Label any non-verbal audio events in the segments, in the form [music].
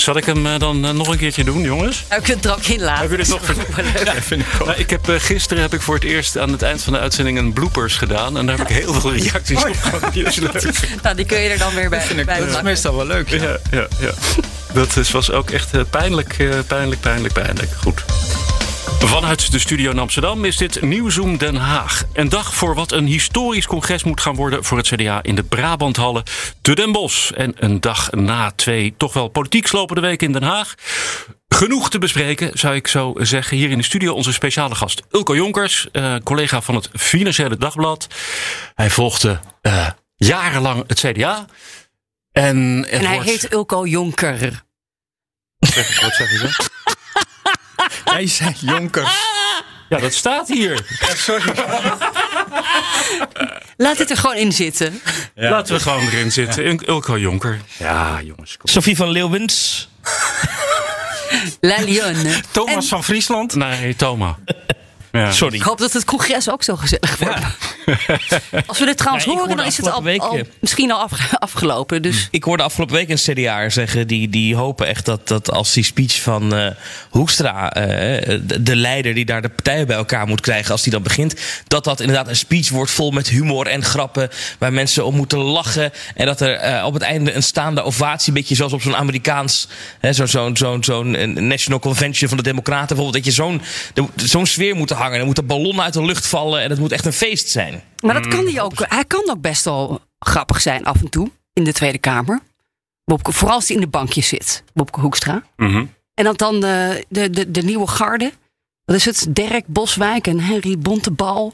Zal ik hem eh, dan eh, nog een keertje doen, jongens? Nou, ik kunt het er ook in laten. Heb je dit nog Ja, vind ik, nou, ik heb, eh, gisteren heb ik voor het eerst aan het eind van de uitzending een bloopers gedaan. En daar heb ik heel veel reacties op gehad. [laughs] Die is leuk. Nou, die kun je er dan weer bij, bij Dat is pakken. meestal wel leuk. Ja, ja, ja. Dat is, was ook echt pijnlijk, eh, pijnlijk, pijnlijk, pijnlijk. Goed. Vanuit de studio in Amsterdam is dit Nieuwzoom Den Haag. Een dag voor wat een historisch congres moet gaan worden voor het CDA in de Brabanthallen te Den Bosch. En een dag na twee toch wel politiek slopende weken in Den Haag. Genoeg te bespreken, zou ik zo zeggen. Hier in de studio onze speciale gast Ulko Jonkers, eh, collega van het Financiële Dagblad. Hij volgde eh, jarenlang het CDA. En, het En hij wordt- heet Ulko Jonker. Zeg- Wat zeg je dan? [laughs] [laughs] Hij zei Jonkers. Ja, dat staat hier. Sorry. Laat dit er gewoon in zitten. Laten we gewoon erin zitten. In Ulko Jonker. Ja, jongens. Kom. Sophie van Leeuwens. La Lionne. Thomas En van Friesland. Nee, Thomas. Ja. ik Sorry. hoop dat het congres ook zo gezellig wordt. [laughs] Als we dit trouwens horen, dan is het al, misschien al afge- afgelopen. Dus Ik hoorde afgelopen week een CDA zeggen. Die, die hopen echt dat, dat als die speech van eh, Hoekstra. eh, de, de leider die daar de partijen bij elkaar moet krijgen. als die dan begint. dat dat inderdaad een speech wordt vol met humor en grappen. waar mensen om moeten lachen. En dat er eh, op het einde een staande ovatie. een beetje zoals op zo'n Amerikaans. zo'n zo'n zo'n eh, National Convention van de Democraten. bijvoorbeeld. dat je zo'n zo'n sfeer moet hangen. Er moeten ballonnen uit de lucht vallen. en het moet echt een feest zijn. Maar dat kan hij ook. Hij kan ook best wel grappig zijn af en toe in de Tweede Kamer. Bobke, vooral als hij in de bankjes zit, Bobke Hoekstra. Mhm. En dan, dan de, de, de, de nieuwe garde. Wat is het? Dirk Boswijk en Henry Bontebal.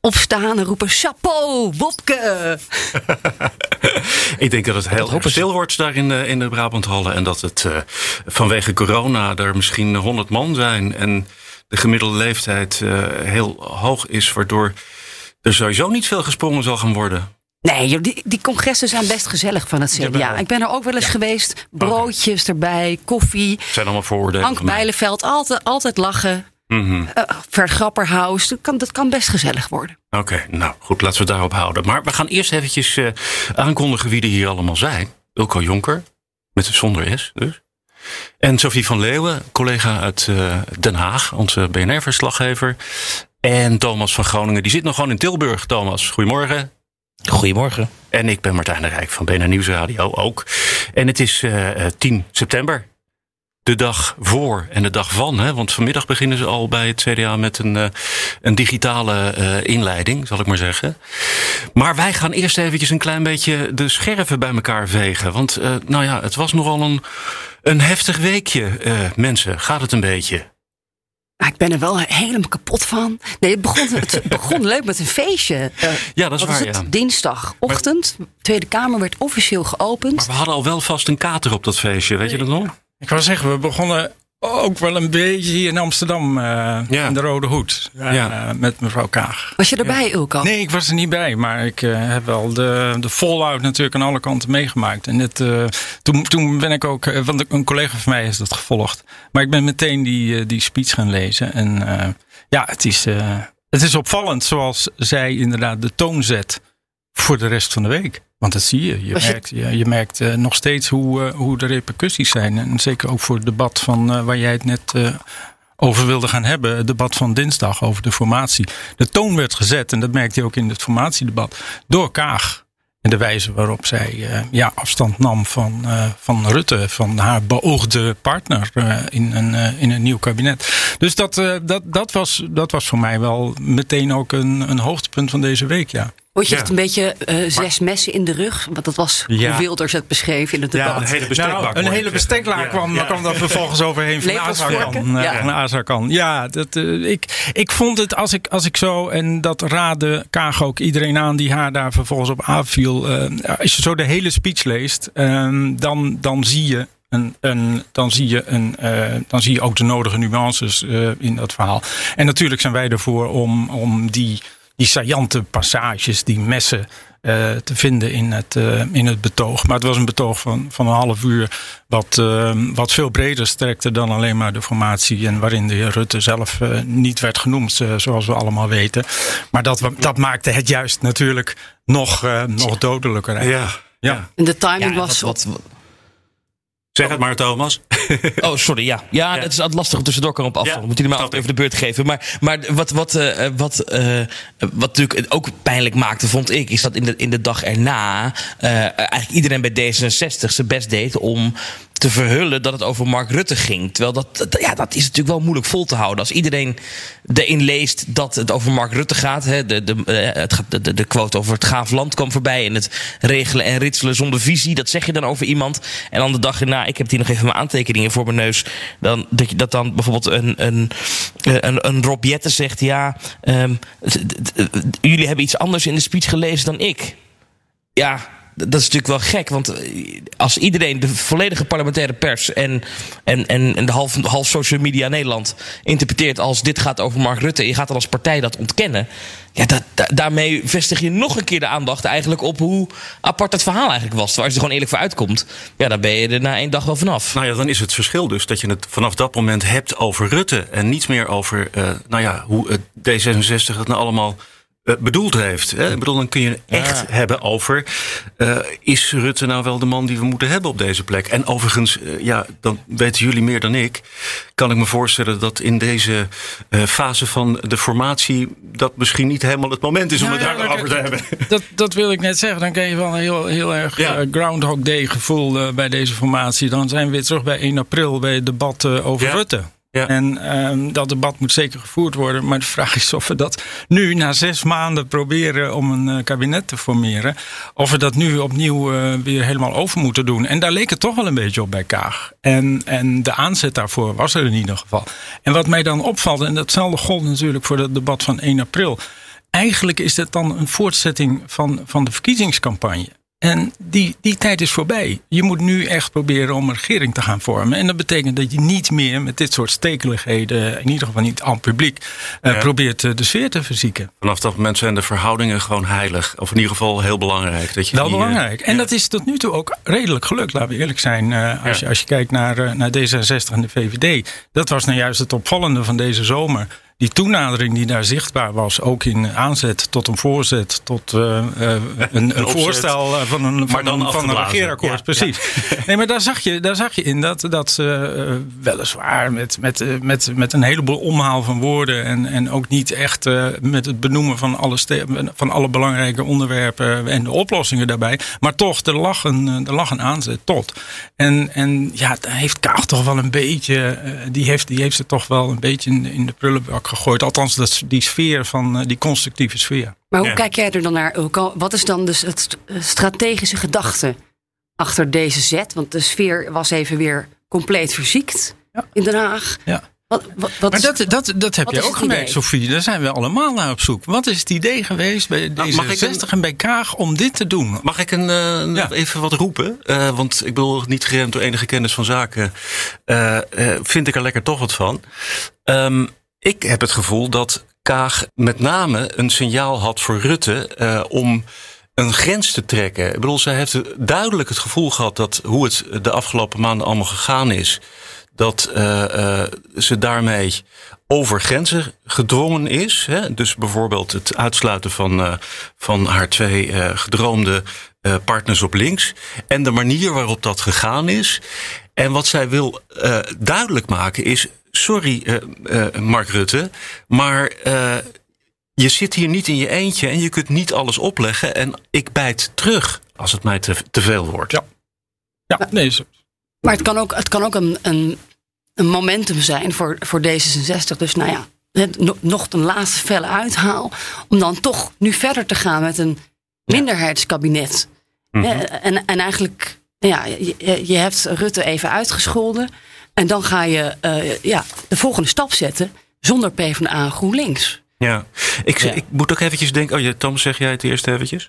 Opstaan en roepen: Chapeau, Bobke! [laughs] Ik denk dat het heel erg stil wordt daar in de, in de Brabanthallen. En dat het eh, vanwege corona er misschien 100 man zijn. En de gemiddelde leeftijd eh, heel hoog is. Waardoor er sowieso niet veel gesprongen zal gaan worden. Nee, die, die congressen zijn best gezellig van het CDA. Jawel. Ik ben er ook wel eens geweest. Broodjes erbij, koffie. Het zijn allemaal vooroordelen. Mij. Bijleveld, altijd, altijd lachen. Uh, Vert Grapperhaus, dat kan, dat kan best gezellig worden. Oké, nou goed, laten we het daarop houden. Maar we gaan eerst eventjes eh, aankondigen wie er hier allemaal zijn. Ilko Jonker, met de zonder S dus. En Sophie van Leeuwen, collega uit eh, Den Haag, onze BNR-verslaggever. En Thomas van Groningen, die zit nog gewoon in Tilburg. Thomas, goedemorgen. Goedemorgen. En ik ben Martijn de Rijk van BNR Nieuwsradio ook. En het is eh, eh, 10 september. De dag voor en de dag van. Hè? Want vanmiddag beginnen ze al bij het CDA met een, eh, een digitale eh, inleiding, zal ik maar zeggen. Maar wij gaan eerst eventjes een klein beetje de scherven bij elkaar vegen. Want eh, nou ja, het was nogal een, een heftig weekje, eh, mensen. Gaat het een beetje? Ah, ik ben er wel helemaal kapot van. Nee, het begon, het [laughs] begon leuk met een feestje. Ja, dat is wat waar, is ja. Dinsdagochtend. Tweede Kamer werd officieel geopend. Maar we hadden al wel vast een kater op dat feestje, weet je dat nog? Ik wou zeggen, we begonnen ook wel een beetje hier in Amsterdam. eh, Ja. In de Rode Hoed. eh, Ja. met mevrouw Kaag. Was je erbij, Ulko? Nee, ik was er niet bij. Maar ik eh, heb wel de, de fallout natuurlijk aan alle kanten meegemaakt. En dit, eh, toen, toen ben ik ook, want een collega van mij heeft dat gevolgd. Maar ik ben meteen die, die speech gaan lezen. En eh, ja, het is, eh, het is opvallend zoals zij inderdaad de toon zet voor de rest van de week. Want dat zie je. Je Was merkt, je, je merkt eh, nog steeds hoe, eh, hoe de repercussies zijn. En zeker ook voor het debat van eh, waar jij het net over wilde gaan hebben. Het debat van dinsdag over de formatie. De toon werd gezet, en dat merkte je ook in het formatiedebat, door Kaag. En de wijze waarop zij ja, afstand nam van, van Rutte, van haar beoogde partner in, een, in een nieuw kabinet. Dus dat, dat, dat, was, dat was voor mij wel meteen ook een, een hoogtepunt van deze week, ja. Vond je Ja. het een beetje eh, zes messen in de rug? Want dat was Ja. hoe Wilders het beschreef in het Ja, debat. een hele bestekbak. Nou, een hoor ik hele Ja, kwam, ja. kwam dan vervolgens overheen van Azarkan. Ja. van. Ja, dat, eh, ik, ik vond het als ik, als ik zo, en dat raadde Kaag ook iedereen aan die haar daar vervolgens op aanviel. eh, als je zo de hele speech leest, eh, dan, dan zie je een, een, dan, zie je een, uh, dan zie je ook de nodige nuances uh, in dat verhaal. En natuurlijk zijn wij ervoor om, om die, die saillante passages, die messen. Uh, te vinden in het, in het betoog. Maar het was een betoog van, van een half uur. Wat, wat veel breder strekte dan alleen maar de formatie. En waarin de heer Rutte zelf niet werd genoemd, zoals we allemaal weten. Maar dat, dat maakte het juist natuurlijk nog, nog dodelijker. Ja. Ja. En de timing Ja, was wat, wat, Zeg het maar, Thomas. [laughs] Oh, sorry, ja. Ja, het is altijd lastig om tussendoor komen op afstand. Ja, Moet jullie maar even de beurt geven. Maar, maar wat, wat, eh, wat, eh, wat natuurlijk ook pijnlijk maakte, vond ik... is dat in de, in de dag erna eh, eigenlijk iedereen bij D66 zijn best deed... om te verhullen dat het over Mark Rutte ging. Terwijl dat, ja, dat is natuurlijk wel moeilijk vol te houden. Als iedereen erin leest dat het over Mark Rutte gaat... Hè, de, de, eh, het, de, de, quote over het gaaf land kwam voorbij... en het regelen en ritselen zonder visie, dat zeg je dan over iemand. En dan de dag erna, ik heb hier nog even mijn aantekeningen voor mijn neus... Dan, dat, dat dan bijvoorbeeld een, een, eh, een, een Rob zegt... ja, ehm, jullie hebben iets anders in de speech gelezen dan ik. Ja, dat is natuurlijk wel gek. Want eh, als iedereen, de volledige parlementaire pers en, en, en, en de half, half social media Nederland interpreteert als dit gaat over Mark Rutte. je gaat dan als partij dat ontkennen. Ja, dat, da- daarmee vestig je nog een keer de aandacht eigenlijk op hoe apart het verhaal eigenlijk was. Terwijl als je er gewoon eerlijk voor uitkomt, ja, dan ben je er na één dag wel vanaf. Nou ja, dan is het verschil dus dat je het vanaf dat moment hebt over Rutte. En niet meer over, eh, nou ja, hoe het D66 het nou allemaal bedoeld heeft. Hè? Ik bedoel, dan kun je het echt hebben over... eh, is Rutte nou wel de man die we moeten hebben op deze plek? En overigens, eh, ja, dan weten jullie meer dan ik... kan ik me voorstellen dat in deze eh, fase van de formatie... dat misschien niet helemaal het moment is om Ja, het ja, daarover te hebben. Dat, dat wil ik net zeggen. Dan krijg je wel een heel, heel erg Ja. eh, Groundhog Day gevoel eh, bij deze formatie. Dan zijn we weer terug bij 1 april bij het debat eh, over Ja. Rutte. En ehm, dat debat moet zeker gevoerd worden. Maar de vraag is of we dat nu na zes maanden proberen om een eh, kabinet te formeren. Of we dat nu opnieuw eh, weer helemaal over moeten doen. En daar leek het toch wel een beetje op bij Kaag. En, en de aanzet daarvoor was er in ieder geval. En wat mij dan opvalt, en datzelfde gold natuurlijk voor het debat van 1 april. Eigenlijk is het dan een voortzetting van, van de verkiezingscampagne. En die, die tijd is voorbij. Je moet nu echt proberen om een regering te gaan vormen. En dat betekent dat je niet meer met dit soort stekeligheden, in ieder geval niet aan het publiek, eh, Ja. probeert eh, de sfeer te verzieken. Vanaf dat moment zijn de verhoudingen gewoon heilig. Of in ieder geval heel belangrijk. Dat je Wel die, belangrijk. En ja. dat is tot nu toe ook redelijk gelukt, laten we eerlijk zijn. Eh, als, Ja. je, als je kijkt naar, naar D66 en de VVD. Dat was nou juist het opvallende van deze zomer. Die toenadering die daar zichtbaar was, ook in aanzet tot een voorzet, tot eh, eh, een, [laughs] een, opzet. voorstel eh, van een, van een, van een regeerakkoord. Ja, precies. [laughs] Nee, maar daar zag je, daar zag je in dat, dat ze eh, weliswaar met, met, eh, met, met een heleboel omhaal van woorden en, en ook niet echt eh, met het benoemen van alle, van alle belangrijke onderwerpen en de oplossingen daarbij. Maar toch, er lag een, eh, er lag een aanzet tot. En, en ja, daar heeft Kaag toch wel een beetje, eh, die, heeft, die heeft ze toch wel een beetje in, in de prullenbak gegooid. Althans, dat, die sfeer van eh, die constructieve sfeer. Maar hoe Ja. kijk jij er dan naar? Wat is dan dus het st- strategische gedachte achter deze zet? Want de sfeer was even weer compleet verziekt Ja. in Den Haag. Ja. Wat, wat, wat Maar is- dat, dat, dat heb je ook gemerkt, idee? Sofie. Daar zijn we allemaal naar op zoek. Wat is het idee geweest bij Nou, D66 mag ik een- en bij Kaag om dit te doen? Mag ik een, eh, Ja. even wat roepen? Eh, want ik bedoel, niet geremd door enige kennis van zaken, eh, eh, vind ik er lekker toch wat van. Ehm, ik heb het gevoel dat Kaag met name een signaal had voor Rutte eh, om een grens te trekken. Ik bedoel, zij heeft duidelijk het gevoel gehad dat hoe het de afgelopen maanden allemaal gegaan is, dat eh, eh, ze daarmee over grenzen gedrongen is. Hè? Dus bijvoorbeeld het uitsluiten van, van haar twee gedroomde partners op links. En de manier waarop dat gegaan is. En wat zij wil duidelijk maken is. Sorry, eh, eh, Mark Rutte, maar eh, je zit hier niet in je eentje en je kunt niet alles opleggen. En ik bijt terug als het mij te, te veel wordt. Ja. Ja, nee, zo- Maar het kan ook, het kan ook een, een, een momentum zijn voor, voor D66. Dus nou ja, het- no- nog een laatste felle uithaal. Om dan toch nu verder te gaan met een minderheidskabinet. Mhm. En, en eigenlijk, ja, je, je- je hebt Rutte even uitgescholden. En dan ga je eh, ja, de volgende stap zetten zonder PvdA en GroenLinks. Ja, ik, Ja. ik moet ook eventjes denken. Oh, ja, Tom, zeg jij het eerst eventjes?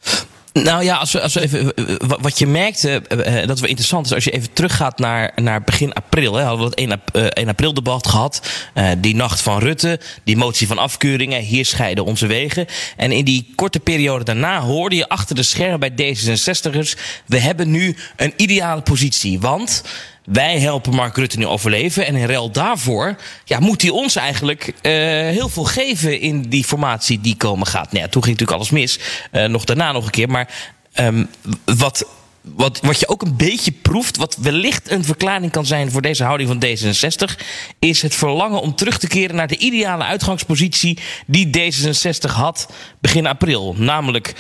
Nou ja, als we, als we even, eh, eh, wat je merkte, uh, dat wel interessant is, als je even teruggaat naar, naar begin april. Hè, hadden we het 1, 1 april debat gehad. Uh, die nacht van Rutte, die motie van afkeuringen, hier scheiden onze wegen. En in die korte periode daarna hoorde je achter de schermen bij D66'ers, we hebben nu een ideale positie. Want wij helpen Mark Rutte nu overleven. En in ruil daarvoor ja, moet hij ons eigenlijk uh, heel veel geven in die formatie die komen gaat. Nou toen ging natuurlijk alles mis. Uh, nog daarna nog een keer. Maar um, wat, wat, wat je ook een beetje proeft, wat wellicht een verklaring kan zijn voor deze houding van D66, is het verlangen om terug te keren naar de ideale uitgangspositie die D66 had begin april. Namelijk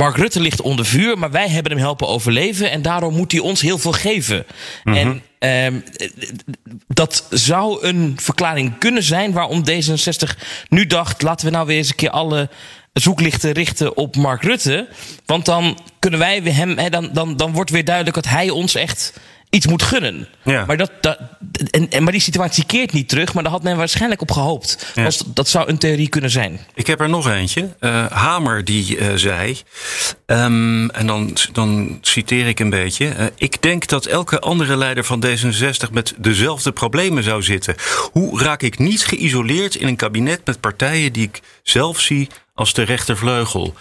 Mark Rutte ligt onder vuur, maar wij hebben hem helpen overleven. En daarom moet hij ons heel veel geven. Mm -hmm. En um, dat zou een verklaring kunnen zijn waarom D66 nu dacht: laten we nou weer eens een keer alle zoeklichten richten op Mark Rutte. Want dan kunnen wij hem, he, dan, dan, dan wordt weer duidelijk dat hij ons echt iets moet gunnen. Ja. Maar, dat, dat, en, en, maar die situatie keert niet terug, maar daar had men waarschijnlijk op gehoopt. Ja. Dat, dat zou een theorie kunnen zijn. Ik heb er nog eentje. Uh, Hamer die uh, zei, um, en dan, dan citeer ik een beetje. Uh, ik denk dat elke andere leider van D66 met dezelfde problemen zou zitten. Hoe raak ik niet geïsoleerd in een kabinet met partijen die ik zelf zie als de rechtervleugel?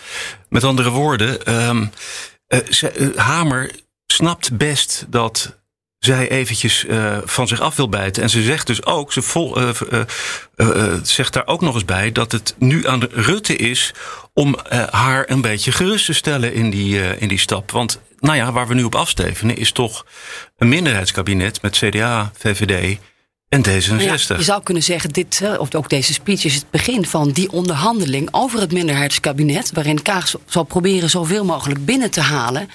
Met andere woorden, um, Hamer snapt best dat zij eventjes uh, van zich af wil bijten. En ze zegt dus ook, ze vol, uh, uh, zegt daar ook nog eens bij, dat het nu aan Rutte is om haar een beetje gerust te stellen in die, in die stap. Want nou ja, waar we nu op afstevenen is toch een minderheidskabinet met CDA, VVD en D66. Ja, je zou kunnen zeggen, dit, of ook deze speech is het begin van die onderhandeling over het minderheidskabinet, waarin Kaag zal proberen zoveel mogelijk binnen te halen.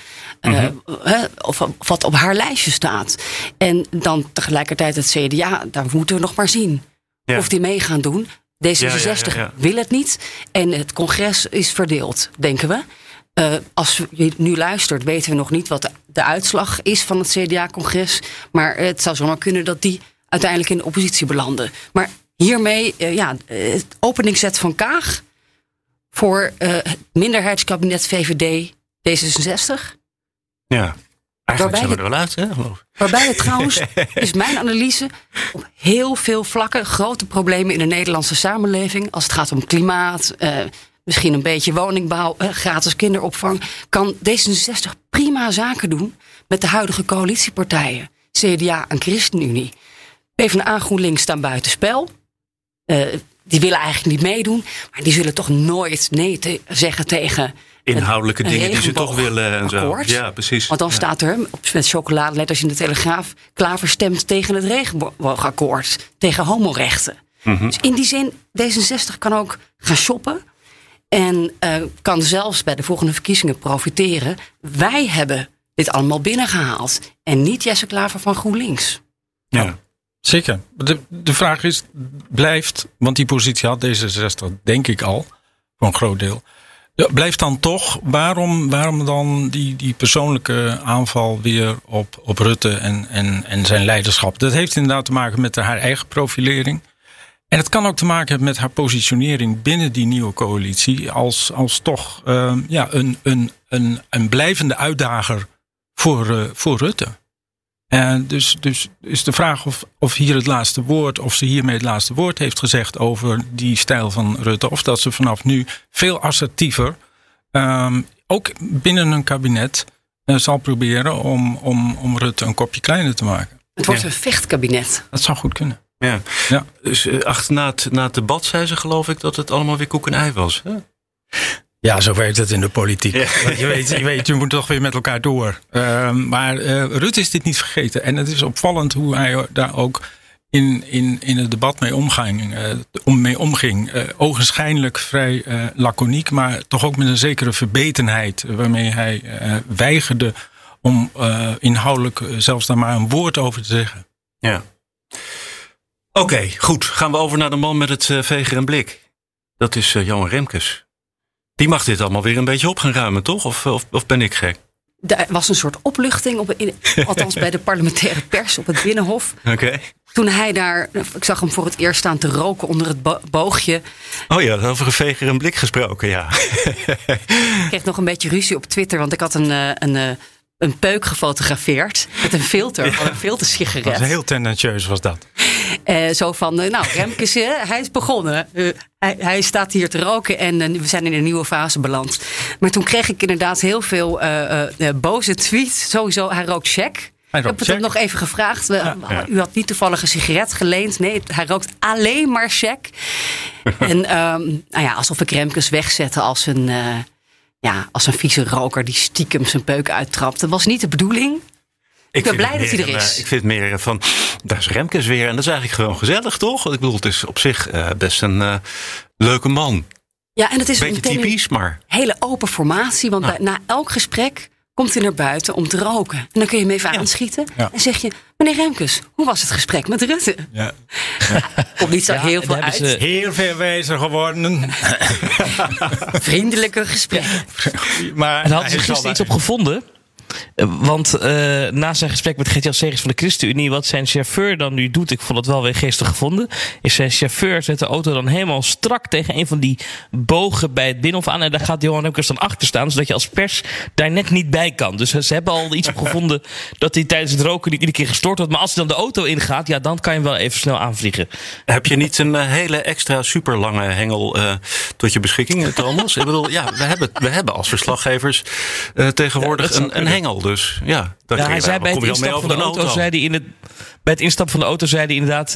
-hmm. uh, of, of wat op haar lijstje staat. En dan tegelijkertijd het CDA, daar moeten we nog maar zien. Ja. Of die mee gaan doen. D66 ja, ja, wil het niet. En het congres is verdeeld, denken we. Uh, als je nu luistert, weten we nog niet wat de, de uitslag is van het CDA-congres. Maar het zou zomaar kunnen dat die uiteindelijk in de oppositie belanden. Maar hiermee, uh, ja, het openingszet van Kaag voor het minderheidskabinet VVD D66. Ja, eigenlijk zijn we er wel uit, hè? Waarbij het trouwens, [laughs] is mijn analyse, op heel veel vlakken grote problemen in de Nederlandse samenleving. Als het gaat om klimaat, uh, misschien een beetje woningbouw, uh, gratis kinderopvang. Kan D66 prima zaken doen met de huidige coalitiepartijen. CDA en ChristenUnie. PvdA GroenLinks staan buitenspel. Uh, die willen eigenlijk niet meedoen. Maar die zullen toch nooit nee te zeggen tegen inhoudelijke dingen die ze toch willen en zo. Ja, precies. Want dan ja. staat er op, met chocoladeletters in de Telegraaf... Klaver stemt tegen het regenboogakkoord, tegen homorechten. Mhm. Dus in die zin, D66 kan ook gaan shoppen... en uh, kan zelfs bij de volgende verkiezingen profiteren. Wij hebben dit allemaal binnengehaald. En niet Jesse Klaver van GroenLinks. Ja. Zeker. De, de vraag is, blijft... want die positie had D66 denk ik al, voor een groot deel... Ja, blijft dan toch, waarom, waarom dan die, die persoonlijke aanval weer op, op Rutte en, en, en zijn leiderschap? Dat heeft inderdaad te maken met haar eigen profilering. En het kan ook te maken hebben met haar positionering binnen die nieuwe coalitie als, als toch uh, ja, een, een, een, een blijvende uitdager voor, uh, voor Rutte. En dus, dus is de vraag of, of hier het laatste woord, of ze hiermee het laatste woord heeft gezegd over die stijl van Rutte. Of dat ze vanaf nu veel assertiever, um, ook binnen een kabinet, uh, zal proberen om, om, om Rutte een kopje kleiner te maken. Het wordt ja. een vechtkabinet. Dat zou goed kunnen. Ja. ja. Dus uh, achter, na, het, na het debat zei ze geloof ik dat het allemaal weer koek en ei was. Hè? Ja, zo werkt het in de politiek. Ja. Je, weet, je weet, je moet toch weer met elkaar door. Uh, maar uh, Rutte is dit niet vergeten. En het is opvallend hoe hij daar ook in, in, in het debat mee omging. Uh, om, mee omging. ogenschijnlijk vrij laconiek, maar toch ook met een zekere verbetenheid. Waarmee hij weigerde om inhoudelijk zelfs daar maar een woord over te zeggen. Ja. Oké, okay, goed. Gaan we over naar de man met het veger en blik. Dat is Johan Remkes. Die mag dit allemaal weer een beetje op gaan ruimen, toch? Of, of, of ben ik gek? er was een soort opluchting, op, in, [laughs] althans bij de parlementaire pers op het Binnenhof. Oké. Toen hij daar, ik zag hem voor het eerst staan te roken onder het bo- boogje. Oh ja, over een veger en blik gesproken, ja. Ik kreeg nog een beetje ruzie op Twitter, want ik had een, eh, een, eh, een peuk gefotografeerd met een filter van een Dat filtersigaret. was heel tendentieus was dat. Eh, zo van, eh, nou, Remkes, eh, hij is begonnen. Hij, hij staat hier te roken en we zijn in een nieuwe fase beland. Maar toen kreeg ik inderdaad heel veel boze tweets. Sowieso, hij rookt check. Ik heb het hem nog even gevraagd. Ja. U had niet toevallig een sigaret geleend. Nee, hij rookt alleen maar check. [laughs] en ehm, nou ja, alsof ik Remkes wegzette als een, ja, als een vieze roker die stiekem zijn peuk uittrapt. Dat was niet de bedoeling. ben vind blij dat hij er is. eh, Ik vind het meer van, daar is Remkes weer. En dat is eigenlijk gewoon gezellig, toch? Want ik bedoel, het is op zich eh, best een eh, leuke man. Ja, en het is Beetje een- typisch, maar... hele open formatie. Want bij- na elk gesprek komt hij naar buiten om te roken. En dan kun je hem even aanschieten. Ja. En zeg je, meneer Remkes, hoe was het gesprek met Rutte? Ja. [laughs] Komt niet zo Ja, heel veel uit. ze- Heel veel wijzer geworden. [laughs] Vriendelijke gesprekken. Maar En daar hadden hij ze gisteren iets op gevonden. Eh, Want eh, na zijn gesprek met Gert-Jan Segers van de ChristenUnie... wat zijn chauffeur dan nu doet, ik vond het wel weer geestig gevonden... is zijn chauffeur zet de auto dan helemaal strak tegen een van die bogen bij het binnenhof aan... en daar gaat Johan Remkes dan achter staan... zodat je als pers daar net niet bij kan. Dus ze hebben al iets gevonden [laughs] dat hij tijdens het roken niet iedere keer gestoord wordt. Maar als hij dan de auto ingaat, ja, dan kan je wel even snel aanvliegen. Heb je niet een eh, hele extra super lange hengel eh, tot je beschikking, eh, Thomas? ik bedoel, ja, we hebben, we hebben als verslaggevers eh, tegenwoordig Ja, een, een. Hengel. Dus ja, kun hij je zei bij het instappen van de auto, zei hij in het, bij het instappen van de auto zei hij inderdaad, eh,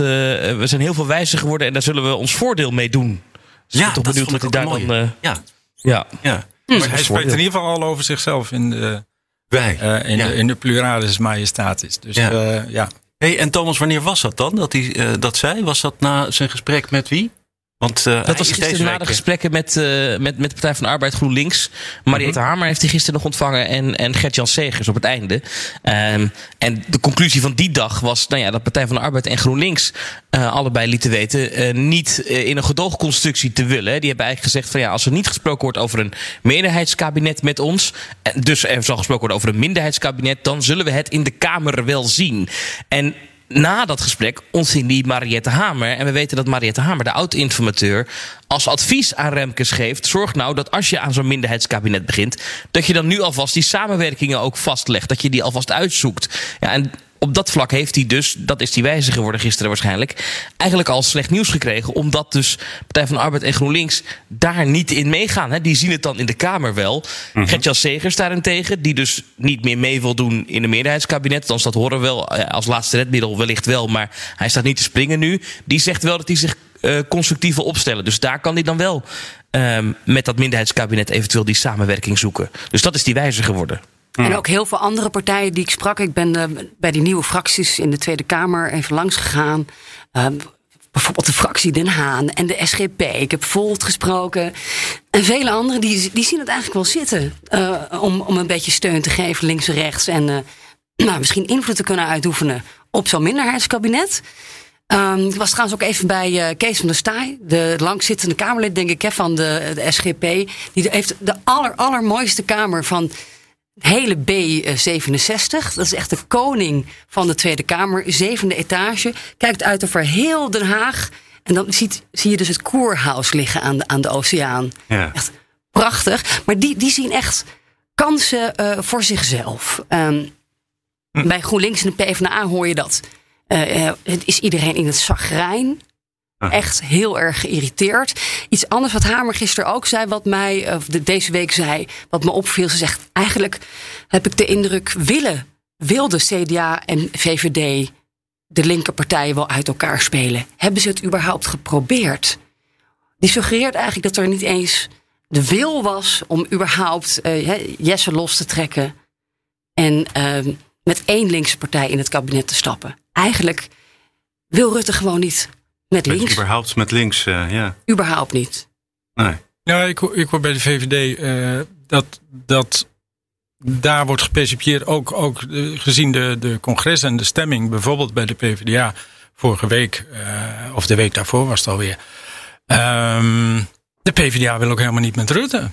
we zijn heel veel wijzer geworden en daar zullen we ons voordeel mee doen. Dus ik Ja, ben toch dat benieuwd wat ik hij daar dan... eh, Ja, ja. ja. Maar hij spreekt in ieder geval al over zichzelf in de, Wij. eh, in ja. de, in de pluralis majestatis. Dus Ja. ja. ja. Hey, en Thomas, wanneer was dat dan? Dat hij eh, dat zei? Was dat na zijn gesprek met wie? Want eh, Dat was is gisteren na de eh, gesprekken met, eh, met, met de Partij van de Arbeid GroenLinks. Mariette Hamer heeft hij gisteren nog ontvangen en, en Gert-Jan Segers op het einde. Ehm, en de conclusie van die dag was nou ja, dat Partij van de Arbeid en GroenLinks allebei lieten weten niet in een gedoogconstructie te willen. Die hebben eigenlijk gezegd van ja, als er niet gesproken wordt over een meerderheidskabinet met ons, en dus er zal gesproken worden over een minderheidskabinet, dan zullen we het in de Kamer wel zien. En na dat gesprek ontving die Mariette Hamer. En we weten dat Mariette Hamer, de oud-informateur, als advies aan Remkes geeft: zorg nou dat als je aan zo'n minderheidskabinet begint, dat je dan nu alvast die samenwerkingen ook vastlegt. Dat je die alvast uitzoekt. Ja, en op dat vlak heeft hij dus, dat is die wijze geworden gisteren waarschijnlijk, eigenlijk al slecht nieuws gekregen. Omdat dus Partij van de Arbeid en GroenLinks daar niet in meegaan. Hè. Die zien het dan in de Kamer wel. Gert-Jan Segers daarentegen, die dus niet meer mee wil doen in een meerderheidskabinet. Althans, dat horen we wel eh, als laatste redmiddel wellicht wel. Maar hij staat niet te springen nu. Die zegt wel dat hij zich eh, constructief wil opstellen. Dus daar kan hij dan wel ehm, met dat minderheidskabinet eventueel die samenwerking zoeken. Dus dat is die wijze geworden. En ook heel veel andere partijen die ik sprak. Ik ben eh, bij die nieuwe fracties in de Tweede Kamer even langs gegaan. Eh, bijvoorbeeld de fractie Den Haan en de SGP. Ik heb Volt gesproken. En vele anderen die, die zien het eigenlijk wel zitten. eh, om, om een beetje steun te geven links en rechts. En [clears throat] nou, misschien invloed te kunnen uitoefenen op zo'n minderheidskabinet. Ehm, ik was trouwens ook even bij Kees van der Staaij, de langzittende Kamerlid, denk ik, hè, van de, SGP. Die heeft de aller, allermooiste Kamer van hele B67. Dat is echt de koning van de Tweede Kamer, zevende etage. Kijkt uit over heel Den Haag. En dan ziet, zie je dus het Koerhuis liggen aan de, aan de oceaan. Ja. Echt prachtig. Maar die, die zien echt kansen eh, voor zichzelf. Ehm, Bij GroenLinks en de PvdA hoor je dat. Eh, eh, het is iedereen in het zagrijn. Ah. Echt heel erg geïrriteerd. Iets anders wat Hamer gisteren ook zei, wat mij of de, deze week zei, wat me opviel. Ze zegt: Eigenlijk heb ik de indruk willen, wilde CDA en VVD de linkerpartijen wel uit elkaar spelen. Hebben ze het überhaupt geprobeerd? Die suggereert eigenlijk dat er niet eens de wil was om überhaupt hè, Jesse los te trekken en ehm, met één linkse partij in het kabinet te stappen. Eigenlijk wil Rutte gewoon niet met Met links. überhaupt met links, eh, ja. Überhaupt niet. Nee. Ja, ik, hoor- ik hoor bij de VVD eh, dat, dat daar wordt gepercipieerd, ook, ook eh, gezien de, de congres en de stemming, bijvoorbeeld bij de PvdA vorige week, eh, of de week daarvoor was het alweer. Ehm, de PvdA wil ook helemaal niet met Rutte.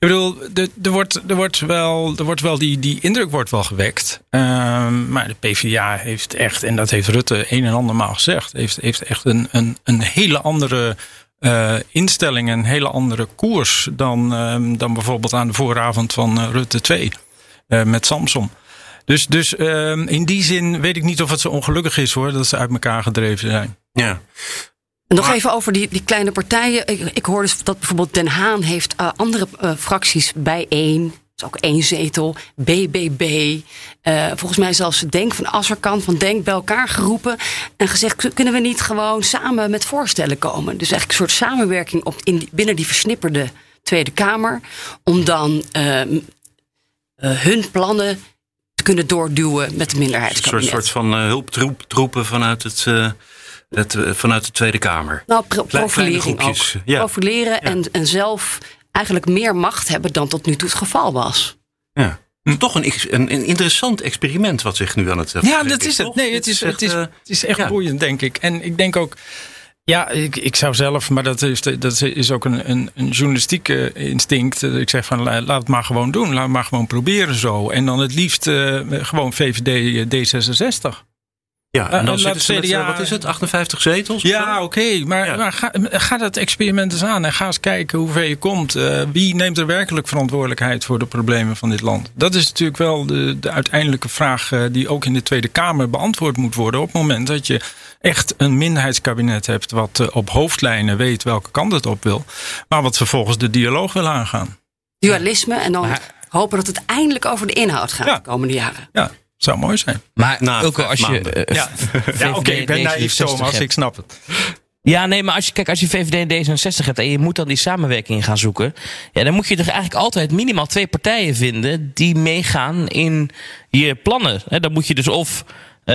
Ik bedoel, er, wordt, er wordt wel, er wordt wel die, die indruk wordt wel gewekt. Ehm, maar de PvdA heeft echt, en dat heeft Rutte een en ander maal gezegd, heeft, heeft echt een, een, een hele andere uh, instelling, een hele andere koers dan, ehm, dan bijvoorbeeld aan de vooravond van uh, Rutte 2 uh, met Samson. Dus, dus ehm, in die zin weet ik niet of het zo ongelukkig is hoor, dat ze uit elkaar gedreven zijn. Ja. En nog even over die, die kleine partijen. Ik, ik hoorde dus dat bijvoorbeeld Den Haan heeft uh, andere uh, fracties bijeen. is ook één zetel. BBB. Uh, volgens mij zelfs Denk van Asserkan van Denk bij elkaar geroepen. En gezegd, kunnen we niet gewoon samen met voorstellen komen? Dus eigenlijk een soort samenwerking op, in, binnen die versnipperde Tweede Kamer. Om dan hun plannen te kunnen doorduwen met de minderheidskabinet. Een soort, soort van hulptroepen vanuit het... Het, vanuit de Tweede Kamer. Nou, pro profilering ook. Ja. Profileren ja. En, en zelf eigenlijk meer macht hebben dan tot nu toe het geval was. Ja. Toch een, een, een, interessant experiment wat zich nu aan het. Ja, dat is het. Nee, het is, het is, het is echt boeiend, denk ik. En ik denk ook. Ja, ik, ik zou zelf, maar dat is, dat is ook een, een, een journalistieke instinct. Ik zeg van laat het maar gewoon doen. Laat het maar gewoon proberen zo. En dan het liefst uh, gewoon VVD D66. Ja, en dan uh, zitten ze met, wat is het, 58 zetels? Ja, oké. Okay, maar, ja. maar ga, ga, dat experiment eens aan en ga eens kijken hoe ver je komt. Uh, wie neemt er werkelijk verantwoordelijkheid voor de problemen van dit land? Dat is natuurlijk wel de, de uiteindelijke vraag uh, die ook in de Tweede Kamer beantwoord moet worden. Op het moment dat je echt een minderheidskabinet hebt wat op hoofdlijnen weet welke kant het op wil. Maar wat vervolgens de dialoog wil aangaan. Dualisme en dan maar, hopen dat het eindelijk over de inhoud gaat ja. de komende jaren. Ja, zou mooi zijn. Maar nou, ook als je. Uh, ja, ja oké, okay, ik ben naïef Thomas, ik snap het. Ja, nee, maar als je, kijk, als je VVD en D66 hebt en je moet dan die samenwerking gaan zoeken. Ja, dan moet je toch eigenlijk altijd minimaal twee partijen vinden die meegaan in je plannen. He, dan moet je dus of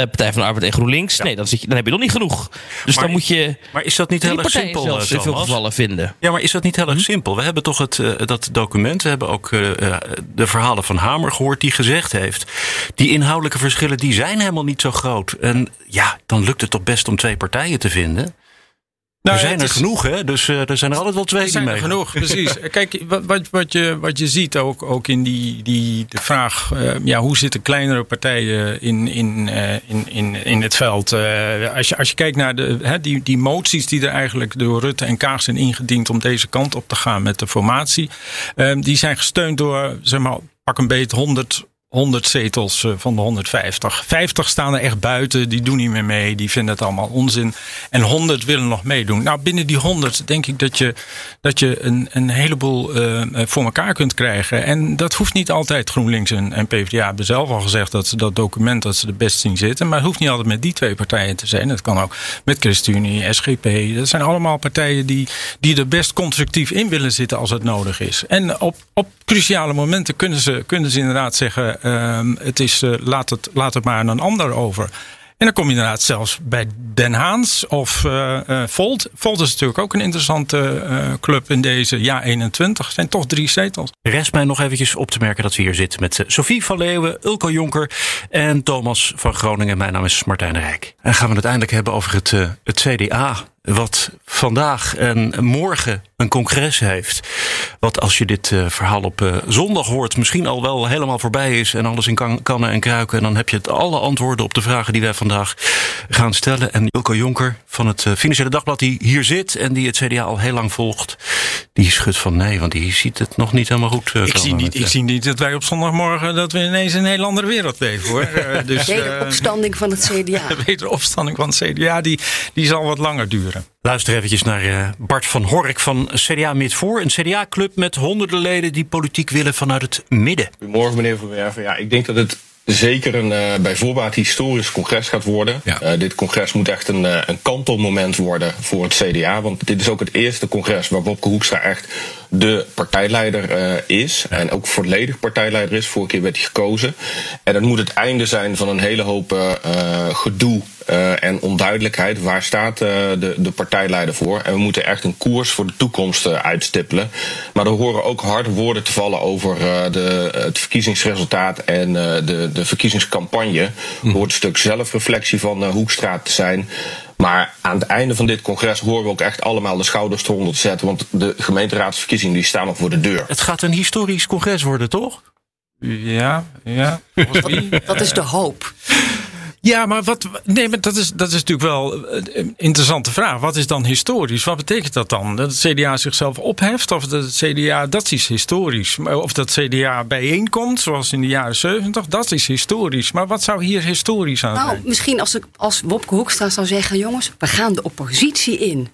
Partij van de Arbeid en GroenLinks. Ja. Nee, dan, zit je, dan heb je nog niet genoeg. Dus maar, dan moet je. Maar is dat niet heel erg simpel? Zelfs in veel gevallen vinden. Ja, maar is dat niet heel erg simpel? We hebben toch het, uh, dat document. We hebben ook uh, de verhalen van Hamer gehoord die gezegd heeft. Die inhoudelijke verschillen die zijn helemaal niet zo groot. En ja, dan lukt het toch best om twee partijen te vinden. Nou, er zijn er is, genoeg, hè? Dus uh, er zijn er altijd wel twee er zijn er genoeg, precies. [laughs] Kijk, wat, wat, je, wat je ziet ook, ook in die, die de vraag... Uh, ja, hoe zitten kleinere partijen in, in, uh, in, in, in het veld? als, je, als je kijkt naar de, hè, die, die moties die er eigenlijk door Rutte en Kaag zijn ingediend... om deze kant op te gaan met de formatie... die zijn gesteund door, zeg maar, pak een beet 100 100 zetels eh, van de 150. 50 staan er echt buiten, die doen niet meer mee, die vinden het allemaal onzin. En 100 willen nog meedoen. Nou, binnen die 100 denk ik dat je, dat je een, een heleboel uh, voor elkaar kunt krijgen. En dat hoeft niet altijd. GroenLinks en, PvdA hebben zelf al gezegd dat ze dat document dat ze er best zien zitten. Maar het hoeft niet altijd met die twee partijen te zijn. Het kan ook met ChristenUnie, SGP. Dat zijn allemaal partijen die, die er best constructief in willen zitten als het nodig is. En op, op cruciale momenten kunnen ze, kunnen ze inderdaad zeggen uh, het is, uh, laat, het, laat het maar aan een ander over. En dan kom je inderdaad zelfs bij Den Haans of uh, uh, Volt. Volt is natuurlijk ook een interessante club in deze ja 21. zijn toch drie zetels. Rest mij nog eventjes op te merken dat we hier zitten met Sophie van Leeuwen, Ulko Jonker en Thomas van Groningen. Mijn naam is Martijn Rijk. En gaan we het eindelijk hebben over het, het CDA wat vandaag en morgen een congres heeft. Wat als je dit uh, verhaal op uh, zondag hoort, misschien al wel helemaal voorbij is en alles in kan, kannen en kruiken. En dan heb je het alle antwoorden op de vragen die wij vandaag gaan stellen. En Ilko Jonker van het uh, Financiële Dagblad, die hier zit en die het CDA al heel lang volgt, die schudt van nee, want die ziet het nog niet helemaal goed. ik, zie niet, ik zie niet dat wij op zondagmorgen dat we ineens in een hele andere wereld leven hoor. [laughs] dus, Wederopstanding van het CDA. Wederopstanding [laughs] van het CDA, die, die zal wat langer duren. Luister eventjes naar uh, Bart van Hork van CDA Midvoor. Een CDA-club met honderden leden die politiek willen vanuit het midden. Goedemorgen meneer Verwerven. Ja, ik denk dat het zeker een uh, bij voorbaat historisch congres gaat worden. Ja. Uh, dit congres moet echt een, uh, een kantelmoment worden voor het CDA. Want dit is ook het eerste congres waar Bobke Hoekstra echt de partijleider is. Ja. En ook volledig partijleider is. Vorige keer werd hij gekozen. En dat moet het einde zijn van een hele hoop gedoe uh, en onduidelijkheid. Waar staat uh, de, de partijleider voor? En we moeten echt een koers voor de toekomst uh, uitstippelen. Maar er horen ook harde woorden te vallen over de, het verkiezingsresultaat en de, de verkiezingscampagne. Er hoort een stuk zelfreflectie van Hoekstra te zijn. Maar aan het einde van dit congres horen we ook echt allemaal de schouders eronder te zetten. Want de gemeenteraadsverkiezingen die staan nog voor de deur. Het gaat een historisch congres worden, toch? Ja, ja. [laughs] Wie? Dat is de hoop. Ja, maar wat. Nee, maar dat is, dat is natuurlijk wel een interessante vraag. Wat is dan historisch? Wat betekent dat dan? Dat het CDA zichzelf opheft? Of dat het CDA. Dat is historisch. Of dat CDA bijeenkomt, zoals in de jaren 70, dat is historisch. Maar wat zou hier historisch aan Nou, zijn? misschien als, ik, als Wopke Hoekstra zou zeggen: jongens, we gaan de oppositie in.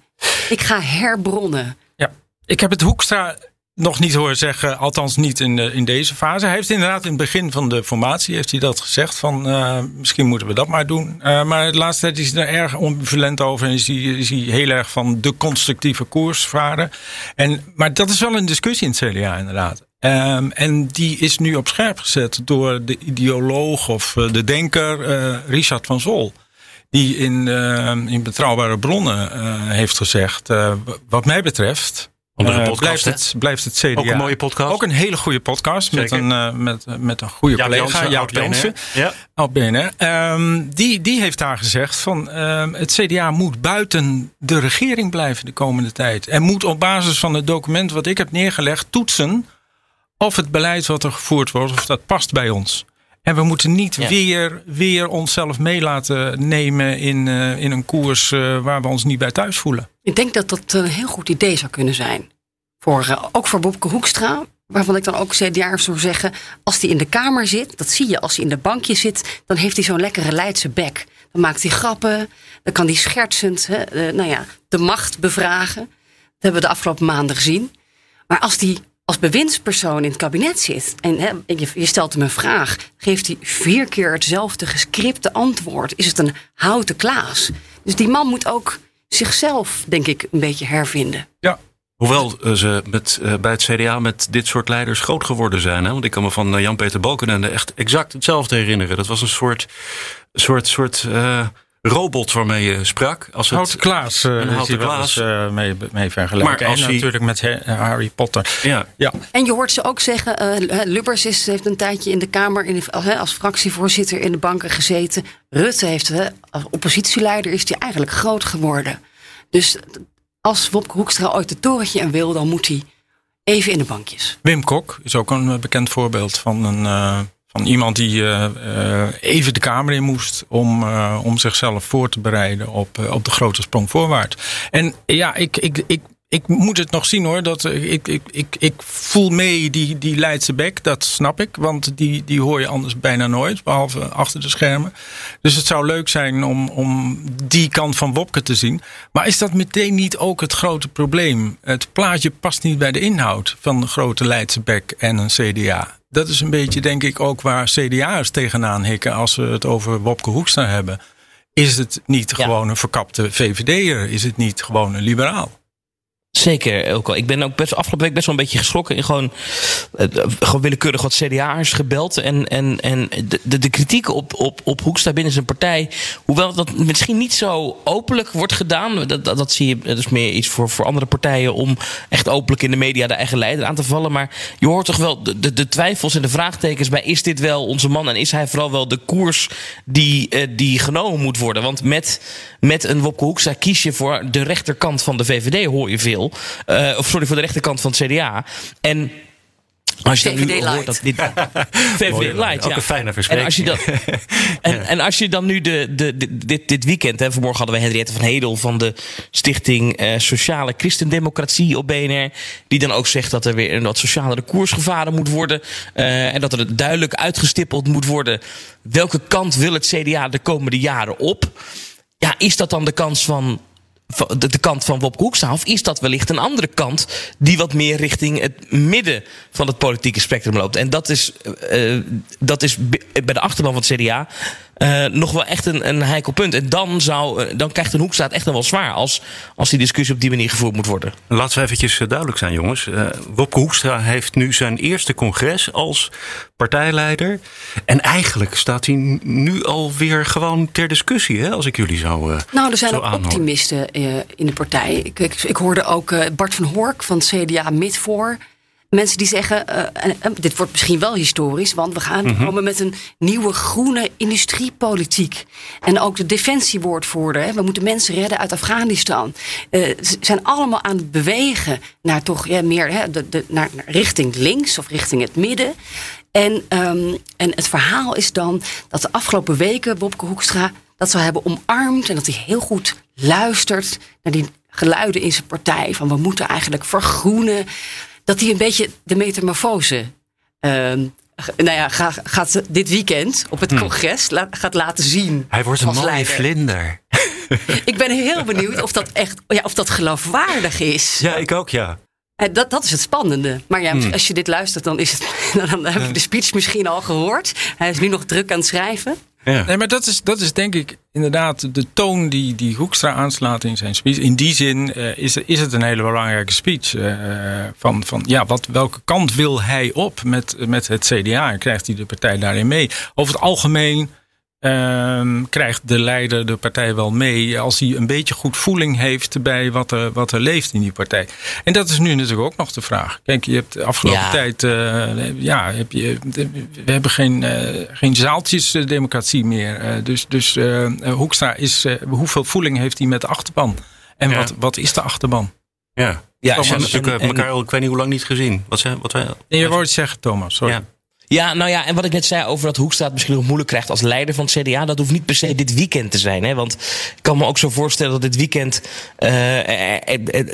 Ik ga herbronnen. Ja, ik heb het Hoekstra nog niet horen zeggen, althans niet in, de, in deze fase. Hij heeft inderdaad in het begin van de formatie heeft hij dat gezegd van eh, misschien moeten we dat maar doen. Eh, maar de laatste tijd is hij er erg ambivalent over en is hij, is heel erg van de constructieve koers varen. En, maar dat is wel een discussie in het CDA inderdaad. Ehm, en die is nu op scherp gezet door de ideoloog of eh, de denker eh, Richard van Zol. Die in, eh, in betrouwbare bronnen eh, heeft gezegd: eh, wat mij betreft. Eh, podcast, blijft, hè? het, blijft het CDA. Ook een mooie podcast. Ook een hele goede podcast met een, eh, met, met een goede Jaap collega, BNR. Jansen. Ja. BNR. Ehm, die, die heeft daar gezegd van ehm, het CDA moet buiten de regering blijven de komende tijd. En moet op basis van het document wat ik heb neergelegd toetsen of het beleid wat er gevoerd wordt, of dat past bij ons. En we moeten niet Ja. weer, weer onszelf mee laten nemen in, eh, in een koers eh, waar we ons niet bij thuis voelen. Ik denk dat dat een heel goed idee zou kunnen zijn. Voor, eh, ook voor Bobke Hoekstra. Waarvan ik dan ook CDA zou zeggen. Als hij in de Kamer zit. Dat zie je als hij in de bankje zit. Dan heeft hij zo'n lekkere Leidse bek. Dan maakt hij grappen. Dan kan hij schertsend hè, eh, nou ja, de macht bevragen. Dat hebben we de afgelopen maanden gezien. Maar als hij als bewindspersoon in het kabinet zit. En hè, je, je stelt hem een vraag. Geeft hij vier keer hetzelfde gescripte antwoord. Is het een houten klaas. Dus die man moet ook zichzelf, denk ik, een beetje hervinden. Ja, Hoewel eh, ze met, eh, bij het CDA met dit soort leiders groot geworden zijn. Hè? Want ik kan me van eh, Jan-Peter Balkenende echt exact hetzelfde herinneren. Dat was een soort, soort, soort robot waarmee je sprak. Als het, Houten Klaas eh, Een is houten Klaas. eens eh, mee, mee vergelijken. Maar als en hij- natuurlijk met Harry Potter. Ja, Ja, En je hoort ze ook zeggen, eh, Lubbers is, heeft een tijdje in de Kamer in de- hè, als fractievoorzitter in de banken gezeten. Rutte heeft, hè, als oppositieleider is hij eigenlijk groot geworden. Dus als Wopke Hoekstra ooit het torentje in wil, dan moet hij even in de bankjes. Wim Kok is ook een bekend voorbeeld van, een, eh, van iemand die eh, eh, even de Kamer in moest om, eh, om zichzelf voor te bereiden op, op de grote sprong voorwaarts. En ja, ik, ik, ik, ik moet het nog zien hoor. Dat, ik, ik, ik, ik voel mee die, die Leidse bek, dat snap ik. Want die, die hoor je anders bijna nooit, behalve achter de schermen. Dus het zou leuk zijn om, om die kant van Wopke te zien. Maar is dat meteen niet ook het grote probleem? Het plaatje past niet bij de inhoud van de grote Leidse bek en een CDA. Dat is een beetje, denk ik, ook waar CDA'ers tegenaan hikken als we het over Wopke Hoekstra hebben. Is het niet Ja. gewoon een verkapte VVD'er? Is het niet gewoon een liberaal? Zeker, ook al. Ik ben ook best, afgelopen week best wel een beetje geschrokken. En gewoon, eh, gewoon willekeurig wat CDA'ers gebeld. En, en, en de, de, kritiek op, op, op Hoekstra binnen zijn partij. Hoewel dat misschien niet zo openlijk wordt gedaan. Dat, dat, dat zie je, dat is meer iets voor, voor andere partijen. Om echt openlijk in de media de eigen leider aan te vallen. Maar je hoort toch wel de, de, de twijfels en de vraagtekens bij. Is dit wel onze man? En is hij vooral wel de koers die, eh, die genomen moet worden? Want met, met een Wopke Hoekstra kies je voor de rechterkant van de VVD, hoor je veel. Eh, of sorry, voor de rechterkant van het CDA. En als je dan nu hoort dat dit. [laughs] VVD Light, ook ja. een fijne En als je dan, verspreking. en, [laughs] en als je dan nu de, de, de- dit, dit weekend, hè, vanmorgen hadden we Henriette van Hedel van de Stichting eh, Sociale Christendemocratie op BNR. Die dan ook zegt dat er weer een wat socialere koers gevaren moet worden. eh, en dat er duidelijk uitgestippeld moet worden. welke kant wil het CDA de komende jaren op? Ja, is dat dan de kans van. De, kant van Wopke Hoekstra? Of is dat wellicht een andere kant die wat meer richting het midden van het politieke spectrum loopt? En dat is, eh, dat is bi- bij de achterban van het CDA eh, nog wel echt een, een heikel punt. En dan, zou, eh, dan krijgt een Hoekstra het echt nog wel zwaar als, als die discussie op die manier gevoerd moet worden. Laten we eventjes eh, duidelijk zijn, jongens. Eh, Wopke Hoekstra heeft nu zijn eerste congres als partijleider. En eigenlijk staat hij nu alweer gewoon ter discussie, hè, als ik jullie zou. eh, Nou, er zijn ook aanhoren. optimisten eh, in de partij. Ik, ik, ik hoorde ook eh, Bart van Hork van het CDA Midvoor. Mensen die zeggen, uh, dit wordt misschien wel historisch, want we gaan mm komen met een nieuwe groene industriepolitiek. En ook de defensiewoordvoerder, hè, we moeten mensen redden uit Afghanistan. Uh, ze zijn allemaal aan het bewegen naar toch ja, meer hè, de, de, naar, naar richting links of richting het midden. En, um, en het verhaal is dan dat de afgelopen weken Bobke Hoekstra dat zou hebben omarmd en dat hij heel goed luistert naar die geluiden in zijn partij van we moeten eigenlijk vergroenen dat hij een beetje de metamorfose uh, nou ja, gaat, gaat dit weekend op het hmm. congres gaat laten zien. Hij wordt een mooie vlinder. [laughs] Ik ben heel benieuwd of dat echt ja, of dat geloofwaardig is. Ja, ik ook, ja. En dat, dat is het spannende. Maar ja, hmm. als je dit luistert, dan, is het, [laughs] dan heb je de speech misschien al gehoord. Hij is nu nog druk aan het schrijven. Ja. Nee, maar dat is, dat is denk ik inderdaad de toon die, die Hoekstra aanslaat in zijn speech. In die zin uh, is, is het een hele belangrijke speech. Uh, van, van ja, wat, welke kant wil hij op met, met het CDA? En krijgt hij de partij daarin mee? Over het algemeen Um, krijgt de leider de partij wel mee als hij een beetje goed voeling heeft bij wat er, wat er leeft in die partij. En dat is nu natuurlijk ook nog de vraag. Kijk, je hebt de afgelopen tijd, uh, ja, heb je, we hebben geen, uh, geen zaaltjesdemocratie meer. Uh, dus dus Hoekstra is, hoeveel voeling heeft hij met de achterban? En ja. wat, wat is de achterban? Ja, ja ze hebben natuurlijk elkaar al, ik weet niet hoe lang niet gezien. Wat, wat wij, nee, je wou het zeggen, Thomas, sorry. Ja. Ja, nou ja, en wat ik net zei over dat Hoekstra het misschien nog moeilijk krijgt als leider van het CDA, dat hoeft niet per se dit weekend te zijn. Hè? Want ik kan me ook zo voorstellen dat dit weekend, uh,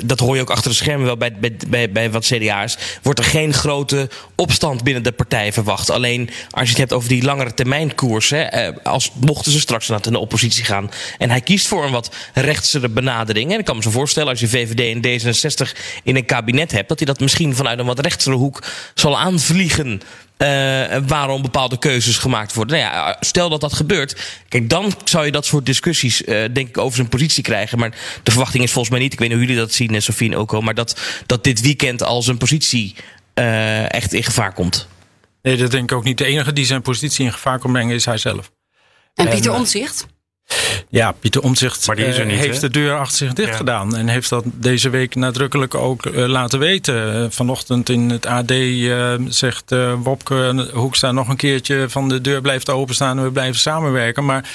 dat hoor je ook achter de schermen wel bij, bij, bij, bij wat CDA's, wordt er geen grote opstand binnen de partij verwacht. Alleen als je het hebt over die langere termijn koers, hè, als mochten ze straks naar de oppositie gaan en hij kiest voor een wat rechtsere benadering. En ik kan me zo voorstellen als je VVD en D66 in een kabinet hebt, dat hij dat misschien vanuit een wat rechtsere hoek zal aanvliegen. Uh, waarom bepaalde keuzes gemaakt worden. Nou ja, stel dat dat gebeurt. Kijk, dan zou je dat soort discussies, uh, denk ik, over zijn positie krijgen. Maar de verwachting is volgens mij niet, ik weet niet hoe jullie dat zien, Sofie en Oko, maar dat, dat dit weekend al zijn positie uh, echt in gevaar komt. Nee, dat denk ik ook niet. De enige die zijn positie in gevaar kan brengen is hij zelf. En Pieter Omtzigt? Ja, Pieter Omtzigt uh, heeft de deur achter zich dicht gedaan. En heeft dat deze week nadrukkelijk ook uh, laten weten. Uh, vanochtend in het AD zegt Wopke Hoekstra nog een keertje van de deur blijft openstaan en we blijven samenwerken. Maar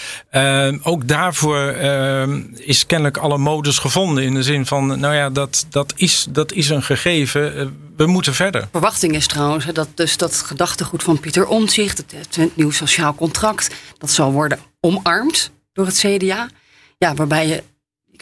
ook daarvoor is kennelijk alle modus gevonden. In de zin van, nou ja, dat, dat, is, dat is een gegeven. we moeten verder. Verwachting is trouwens dat dus dat gedachtegoed van Pieter Omtzigt, het, het nieuw sociaal contract, dat zal worden omarmd door het CDA. Ja, waarbij je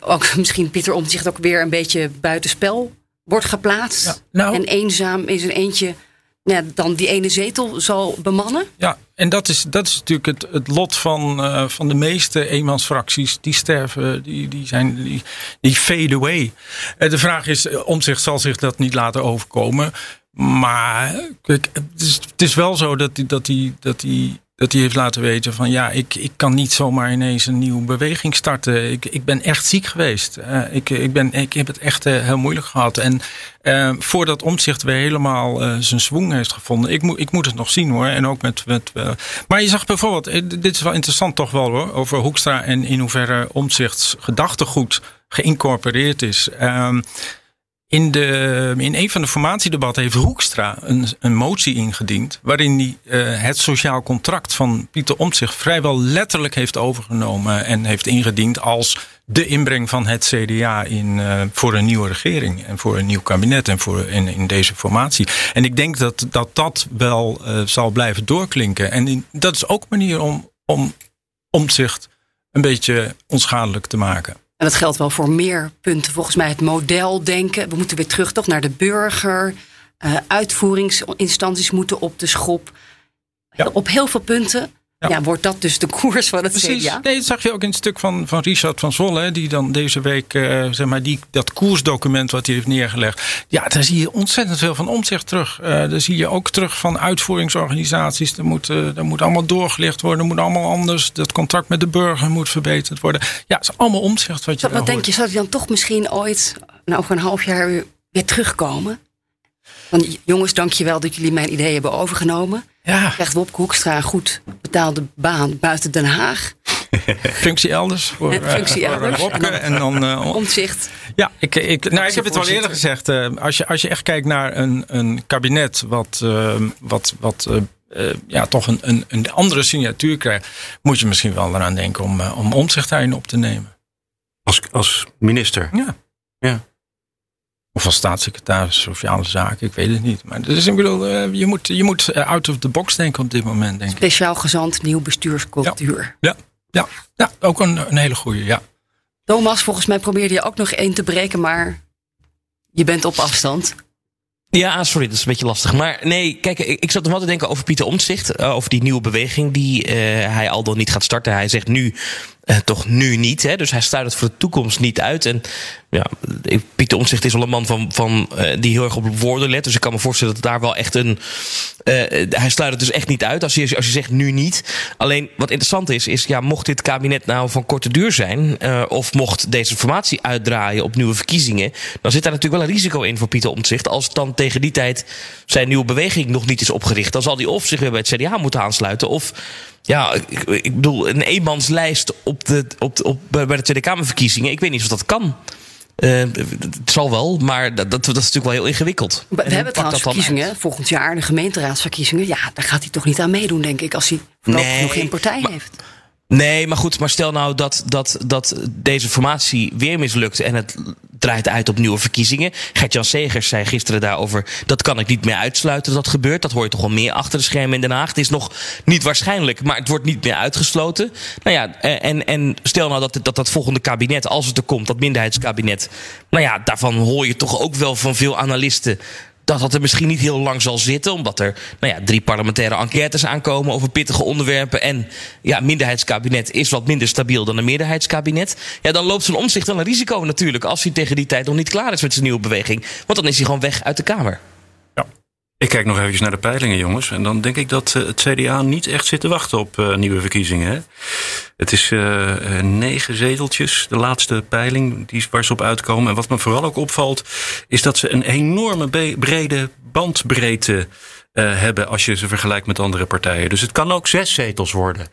ook [laughs] misschien Pieter Omtzigt ook weer een beetje buitenspel wordt geplaatst. nou, en eenzaam in zijn eentje ja, dan die ene zetel zal bemannen. Ja, en dat is, dat is natuurlijk het, het lot van, uh, van de meeste eenmansfracties. Die sterven, die, die, zijn, die, die fade away. Uh, de vraag is, eh, Omtzigt zal zich dat niet laten overkomen. Maar kijk, het, is, het is wel zo dat die, dat die, dat die dat hij heeft laten weten van ja, ik, ik kan niet zomaar ineens een nieuwe beweging starten. Ik, ik ben echt ziek geweest. Uh, ik, ik, ben, ik heb het echt uh, heel moeilijk gehad. En uh, voordat omzicht weer helemaal zijn zwoeng heeft gevonden. Ik, moet ik moet het nog zien hoor. En ook met. met maar je zag bijvoorbeeld, dit is wel interessant toch wel hoor, over Hoekstra en in hoeverre omzichts gedachtegoed geïncorporeerd is. In, de, in een van de formatiedebatten heeft Hoekstra een, een motie ingediend. waarin hij uh, het sociaal contract van Pieter Omtzigt vrijwel letterlijk heeft overgenomen. en heeft ingediend als de inbreng van het CDA in, uh, voor een nieuwe regering. en voor een nieuw kabinet en voor in, in deze formatie. En ik denk dat dat, dat wel uh, zal blijven doorklinken. En dat is ook een manier om, om Omtzigt een beetje onschadelijk te maken. En dat geldt wel voor meer punten. Volgens mij het model denken. We moeten weer terug toch naar de burger. Uh, uitvoeringsinstanties moeten op de schop. Ja. Op heel veel punten ja. wordt dat dus de koers van het Precies. CDA? Nee, dat zag je ook in het stuk van, van Richard van Zolle, die dan deze week, uh, zeg maar, die, dat koersdocument wat hij heeft neergelegd. Ja, daar zie je ontzettend veel van omzicht terug. Uh, daar zie je ook terug van uitvoeringsorganisaties. Er moet, uh, er moet allemaal doorgelicht worden, er moet allemaal anders. Dat contract met de burger moet verbeterd worden. Ja, het is allemaal omzicht wat je Wat, wat denk je, zou hij dan toch misschien ooit, nou, over een half jaar weer terugkomen? Want jongens, dankjewel dat jullie mijn idee hebben overgenomen. Ja. Krijgt Wopke Hoekstra een goed betaalde baan buiten Den Haag. [laughs] functie elders. Voor, [laughs] functie elders. Wopke, en dan, uh, [laughs] Omzicht. Ja, ik, ik, nou, ik heb het al eerder gezegd. Uh, als, je, als je echt kijkt naar een, een kabinet wat, uh, wat, wat ja, toch een, een, een andere signatuur krijgt, moet je misschien wel eraan denken om, om omzicht daarin op te nemen. Als, als minister? Ja. ja. Of als staatssecretaris sociale zaken, ik weet het niet. Maar dus, ik bedoel, je moet, je moet out of the box denken op dit moment. Denk ik. Speciaal gezant, nieuw bestuurscultuur. Ja, ja, ja, ook een, een hele goede, ja. Thomas, volgens mij probeerde je ook nog één te breken, maar je bent op afstand. Ja, sorry, dat is een beetje lastig. Maar nee, kijk, ik zat nog wel te denken over Pieter Omtzigt. over die nieuwe beweging die uh, hij al dan niet gaat starten. Hij zegt nu uh, toch nu niet. Hè? Dus hij sluit het voor de toekomst niet uit. En ja, Pieter Omtzigt is wel een man van, van, uh, die heel erg op woorden let. Dus ik kan me voorstellen dat daar wel echt een. Uh, hij sluit het dus echt niet uit als je, als je zegt nu niet. Alleen wat interessant is, is ja, mocht dit kabinet nou van korte duur zijn. of mocht deze formatie uitdraaien op nieuwe verkiezingen. dan zit daar natuurlijk wel een risico in voor Pieter Omtzigt. Als dan tegen die tijd zijn nieuwe beweging nog niet is opgericht. dan zal hij of zich weer bij het CDA moeten aansluiten. of ja, ik, ik bedoel, een eenmanslijst op de, op, op, bij de Tweede Kamerverkiezingen. Ik weet niet of dat kan. Uh, het zal wel, maar dat, dat, dat, is natuurlijk wel heel ingewikkeld. We, we hebben trouwens verkiezingen volgend jaar, de gemeenteraadsverkiezingen. Ja, daar gaat hij toch niet aan meedoen, denk ik, als hij nee, nog geen partij maar, heeft. Nee, maar goed, maar stel nou dat, dat, dat deze formatie weer mislukt en het draait uit op nieuwe verkiezingen. Gert-Jan Segers zei gisteren daarover, dat kan ik niet meer uitsluiten dat dat gebeurt. Dat hoor je toch wel meer achter de schermen in Den Haag. Het is nog niet waarschijnlijk, maar het wordt niet meer uitgesloten. Nou ja, en, en stel nou dat, dat dat volgende kabinet, als het er komt, dat minderheidskabinet. Nou ja, daarvan hoor je toch ook wel van veel analisten dat dat er misschien niet heel lang zal zitten. Omdat er nou ja, drie parlementaire enquêtes aankomen over pittige onderwerpen. En ja, minderheidskabinet is wat minder stabiel dan een meerderheidskabinet. Ja, dan loopt zo'n omzicht wel een risico natuurlijk. Als hij tegen die tijd nog niet klaar is met zijn nieuwe beweging. Want dan is hij gewoon weg uit de Kamer. Ik kijk nog even naar de peilingen, jongens. En dan denk ik dat eh, het CDA niet echt zit te wachten op uh, nieuwe verkiezingen. Hè? Het is uh, negen zeteltjes, de laatste peiling die, waar ze op uitkomen. En wat me vooral ook opvalt, is dat ze een enorme brede bandbreedte hebben als je ze vergelijkt met andere partijen. Dus het kan ook zes zetels worden.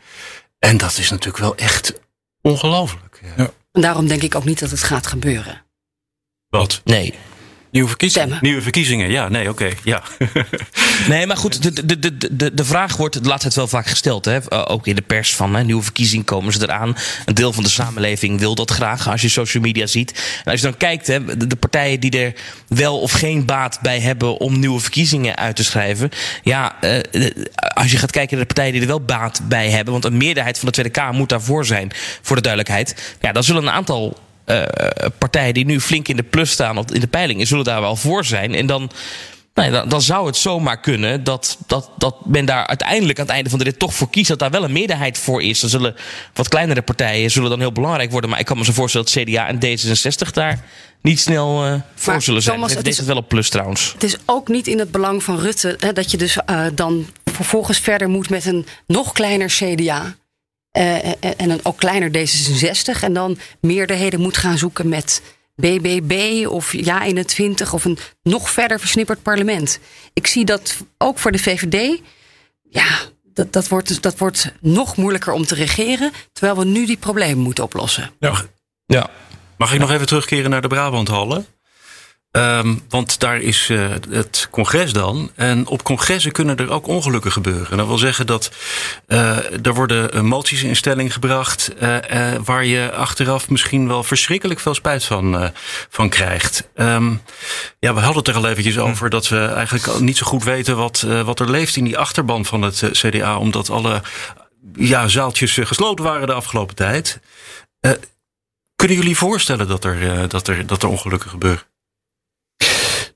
En dat is natuurlijk wel echt ongelooflijk. Ja. En daarom denk ik ook niet dat het gaat gebeuren. Wat? Nee. Nieuwe verkiezingen. Nieuwe verkiezingen, ja, nee, oké, ja. [laughs] nee, maar goed, de, de, de, de, de vraag wordt de laatste tijd wel vaak gesteld. Hè? Eh, ook in de pers van hè, nieuwe verkiezingen komen ze eraan. Een deel van de samenleving wil dat graag, als je social media ziet. En als je dan kijkt, hè, de, partijen die er wel of geen baat bij hebben om nieuwe verkiezingen uit te schrijven. Ja, eh, als je gaat kijken naar de partijen die er wel baat bij hebben, want een meerderheid van de Tweede Kamer moet daarvoor zijn, voor de duidelijkheid. Ja, dan zullen een aantal uh, partijen die nu flink in de plus staan in de peilingen, zullen daar wel voor zijn. En dan, nou dan, dan, zou het zomaar kunnen dat, dat, dat men daar uiteindelijk aan het einde van de rit toch voor kiest dat daar wel een meerderheid voor is. Dan zullen wat kleinere partijen zullen dan heel belangrijk worden. Maar ik kan me zo voorstellen dat CDA en D66 daar niet snel uh, voor maar, zullen zijn. Thomas, het is wel op plus trouwens. Het is ook niet in het belang van Rutte hè, dat je dus uh, dan vervolgens verder moet met een nog kleiner CDA. Uh, en een ook kleiner D66. En dan meerderheden moet gaan zoeken met BBB of Ja21 of een nog verder versnipperd parlement. Ik zie dat ook voor de VVD. Ja, dat, dat, wordt, dat wordt nog moeilijker om te regeren. Terwijl we nu die problemen moeten oplossen. Ja. ja. Mag ik nog even terugkeren naar de Brabanthallen? Um, want daar is uh, het congres dan. En op congressen kunnen er ook ongelukken gebeuren. Dat wil zeggen dat uh, er worden moties in stelling gebracht. Uh, waar je achteraf misschien wel verschrikkelijk veel spijt van, van krijgt. Um, ja, we hadden het er al eventjes hm. over dat we eigenlijk niet zo goed weten wat, wat er leeft in die achterban van het CDA. Omdat alle ja, zaaltjes gesloten waren de afgelopen tijd. kunnen jullie voorstellen dat er, dat er, dat er ongelukken gebeuren?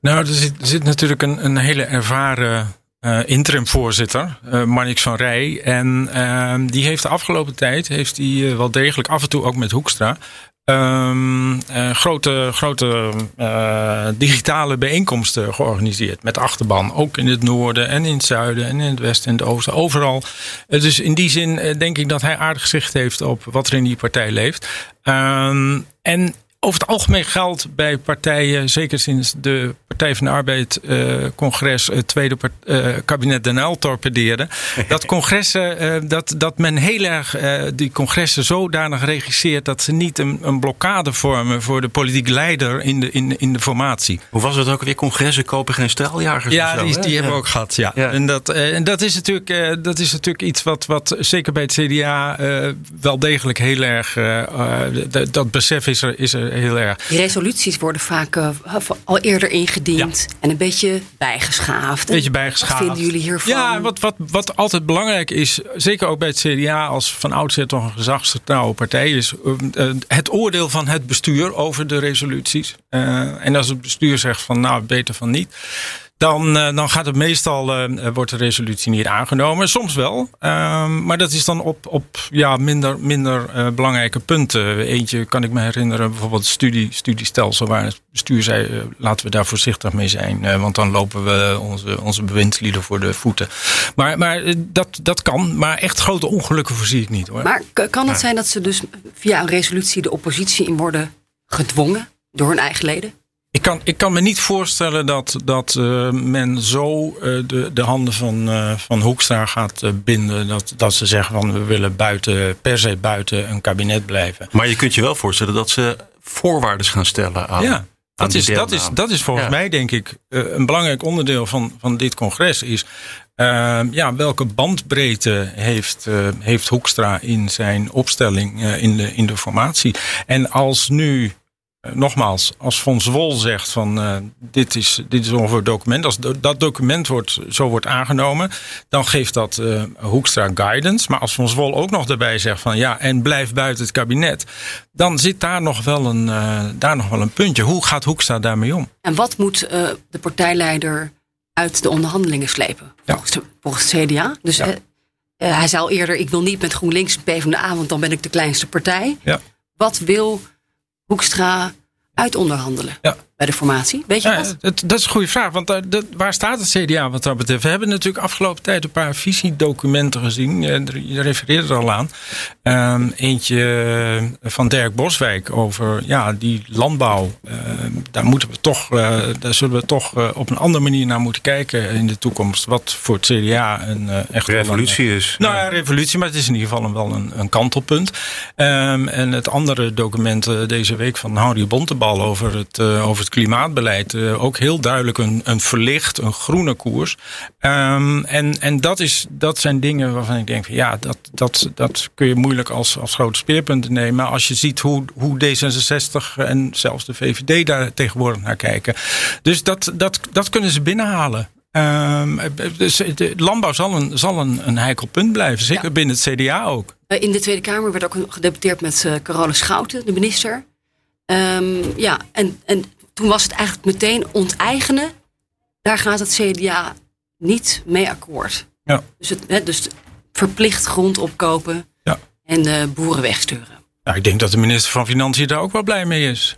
Nou, er zit, zit natuurlijk een, een hele ervaren uh, interim-voorzitter, uh, Marnix van Rij. En uh, die heeft de afgelopen tijd, heeft die, uh, wel degelijk af en toe ook met Hoekstra, um, grote, grote digitale bijeenkomsten georganiseerd. Met achterban, ook in het noorden en in het zuiden en in het westen en het oosten, overal. dus in die zin denk ik dat hij aardig zicht heeft op wat er in die partij leeft. Um, en over het algemeen geldt bij partijen, zeker sinds de Partij van de Arbeid uh, congres het tweede uh, kabinet Den Uyl torpedeerde, [laughs] dat congressen, uh, dat, dat men heel erg die congressen zodanig regisseert dat ze niet een, een, blokkade vormen voor de politiek leider in de, in, in de formatie. Hoe was het ook weer? Congressen kopen geen straljagers? Ja, zo, die, die hebben we ook gehad. Ja. ja. En, dat, en dat, is natuurlijk, dat is natuurlijk iets wat, wat zeker bij het CDA wel degelijk heel erg, dat, dat besef is er, is er heel erg. Die resoluties worden vaak al eerder ingediend. Ja. En een beetje bijgeschaafd. Een beetje bijgeschaafd. Wat vinden jullie hiervan? Ja, wat, wat, wat altijd belangrijk is, zeker ook bij het CDA als van oudsher toch een gezagsgetrouwe partij, is uh, het oordeel van het bestuur over de resoluties. En als het bestuur zegt van nou, beter van niet. Dan, uh, dan gaat het meestal, uh, wordt de resolutie niet aangenomen. Soms wel, uh, maar dat is dan op, op ja, minder, minder belangrijke punten. Eentje kan ik me herinneren, bijvoorbeeld het studie, studiestelsel, waar het bestuur zei: laten we daar voorzichtig mee zijn, want dan lopen we onze, onze bewindslieden voor de voeten. Maar, maar dat, dat kan, maar echt grote ongelukken voorzie ik niet hoor. Maar kan het zijn dat ze dus via een resolutie de oppositie in worden gedwongen door hun eigen leden? Ik kan, ik kan me niet voorstellen dat, dat uh, men zo uh, de, de handen van, uh, van Hoekstra gaat binden. Dat, dat ze zeggen van we willen buiten, per se buiten een kabinet blijven. Maar je kunt je wel voorstellen dat ze voorwaarden gaan stellen aan. Ja. Dat is, dat, is, dat is volgens ja. mij, denk ik, een belangrijk onderdeel van, van dit congres. Is ja, welke bandbreedte heeft, heeft Hoekstra in zijn opstelling in, de, in de formatie? En als nu nogmaals, als Von Zwol zegt van uh, dit, is, dit is ongeveer het document. Als dat document wordt, zo wordt aangenomen, dan geeft dat uh, Hoekstra guidance. Maar als Von Zwol ook nog daarbij zegt van ja, en blijf buiten het kabinet. Dan zit daar nog wel een, daar nog wel een puntje. Hoe gaat Hoekstra daarmee om? En wat moet de partijleider uit de onderhandelingen slepen? Volgens, ja. de, volgens het CDA. Dus ja. hij zei al eerder, ik wil niet met GroenLinks en PvdA, want dan ben ik de kleinste partij. Ja. Wat wil Hoekstra uitonderhandelen ja. Bij de formatie? Weet je ja, dat? dat? Dat is een goede vraag. Want uh, dat, waar staat het CDA wat dat betreft? We hebben natuurlijk afgelopen tijd een paar visiedocumenten gezien. Je refereerde er al aan. Um, eentje van Dirk Boswijk over ja, die landbouw. Uh, daar, moeten we toch, uh, daar zullen we toch op een andere manier naar moeten kijken in de toekomst. Wat voor het CDA een echt revolutie een, is. Nou ja, revolutie, maar het is in ieder geval een, wel een, een kantelpunt. Um, en het andere document deze week van Harry Bontebal over het, uh, over het klimaatbeleid. Uh, ook heel duidelijk een, een verlicht, een groene koers. Um, en en dat, is, dat zijn dingen waarvan ik denk: van, ja, dat, dat, dat kun je moeilijk als, als grote speerpunten nemen. Als je ziet hoe, hoe D66 en zelfs de VVD daar tegenwoordig naar kijken. Dus dat, dat, dat kunnen ze binnenhalen. Um, dus de landbouw zal een, zal een, een heikel punt blijven, zeker ja. binnen het CDA ook. In de Tweede Kamer werd ook gedebatteerd met uh, Carola Schouten, de minister. Um, ja, en, en toen was het eigenlijk meteen onteigenen. Daar gaat het CDA niet mee akkoord. Ja. Dus, het, hè, dus verplicht grond opkopen ja. en de boeren wegsturen. Nou, ik denk dat de minister van Financiën daar ook wel blij mee is.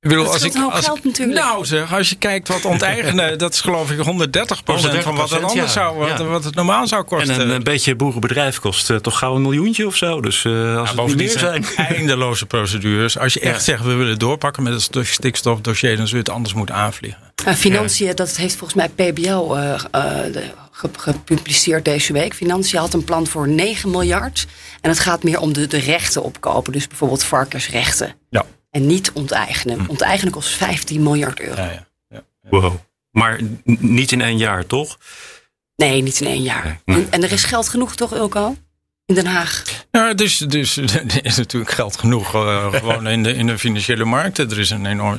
Ik bedoel, als ik, als geld, natuurlijk. Nou zeg, als je kijkt wat onteigenen, [laughs] dat is geloof ik 130, 130 van wat het anders ja. zou, wat, ja. wat, het normaal zou kosten. En een, een beetje boerenbedrijf kost uh, toch gauw een miljoentje of zo. Dus uh, als ja, het niet meer zijn. Eindeloze procedures. Als je echt zegt, we willen doorpakken met het stikstofdossier, dan zul je het anders moeten aanvliegen. Uh, financiën, dat heeft volgens mij PBL gepubliceerd deze week. Financiën had een plan voor 9 miljard. En het gaat meer om de, de rechten opkopen. Dus bijvoorbeeld varkensrechten. Ja. En niet onteigenen. Hm. Onteigenen kost 15 miljard euro. Ja, ja. Ja, wow. Maar niet in één jaar, toch? Nee, niet in één jaar. Nee. En, en, er is geld genoeg, toch, Ilko? In Den Haag. Ja, dus, dus er is natuurlijk geld genoeg uh, gewoon in de, in de financiële markten. Er is een enorm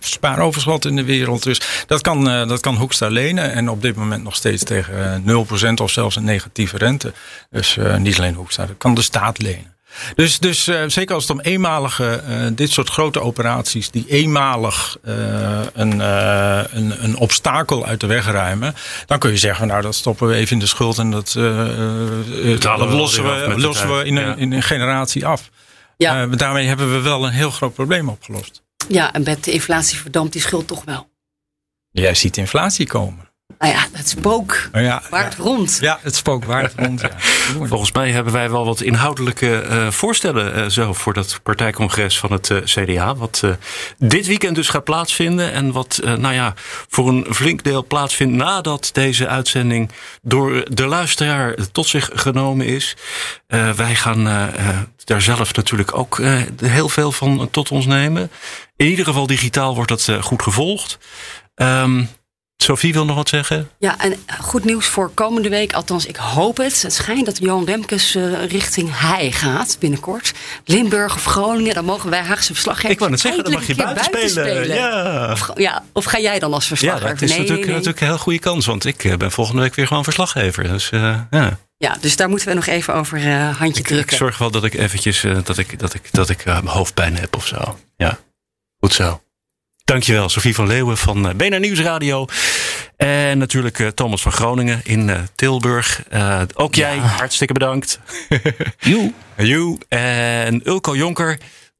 spaaroverschot in de wereld. Dus dat kan, uh, dat kan Hoekstra lenen. En op dit moment nog steeds tegen uh, 0% of zelfs een negatieve rente. Dus uh, niet alleen Hoekstra, dat kan de staat lenen. Dus, dus uh, zeker als het om eenmalige, uh, dit soort grote operaties, die eenmalig uh, een, een, een obstakel uit de weg ruimen, dan kun je zeggen, nou dat stoppen we even in de schuld en dat, dat lossen we, lossen we in, ja. een, in een generatie af. Ja. daarmee hebben we wel een heel groot probleem opgelost. Ja, en met de inflatie verdampt die schuld toch wel. Jij ziet inflatie komen. Nou ja, het spook ja, waart ja. rond. Ja, het spook waart [laughs] rond. Ja. [laughs] Volgens mij hebben wij wel wat inhoudelijke uh, voorstellen uh, zo voor dat partijcongres van het uh, CDA. Wat dit weekend dus gaat plaatsvinden. En wat, nou ja, voor een flink deel plaatsvindt nadat deze uitzending door de luisteraar tot zich genomen is. wij gaan daar zelf natuurlijk ook heel veel van tot ons nemen. In ieder geval digitaal wordt dat goed gevolgd. Um, Sophie wil nog wat zeggen? Ja, en goed nieuws voor komende week. Althans, ik hoop het. Het schijnt dat Johan Remkes uh, richting Hij gaat binnenkort. Limburg of Groningen, dan mogen wij Haagse verslaggevers. Ik wou het zeggen, dan mag je buiten, spelen. Ja. Of, ja. of ga jij dan als verslaggever? Ja, dat is nee, natuurlijk, nee. natuurlijk een heel goede kans. Want ik eh, ben volgende week weer gewoon verslaggever. Dus uh, ja. Ja, dus daar moeten we nog even over uh, handje ik, drukken. Ik zorg wel dat ik eventjes dat ik, dat ik, dat ik hoofdpijn heb of zo. Ja, goed zo. Dankjewel, Sofie van Leeuwen van BNR Nieuwsradio. En natuurlijk uh, Thomas van Groningen in uh, Tilburg. Uh, ook ja. jij, hartstikke bedankt. [laughs] Joe. En Ulko Jonker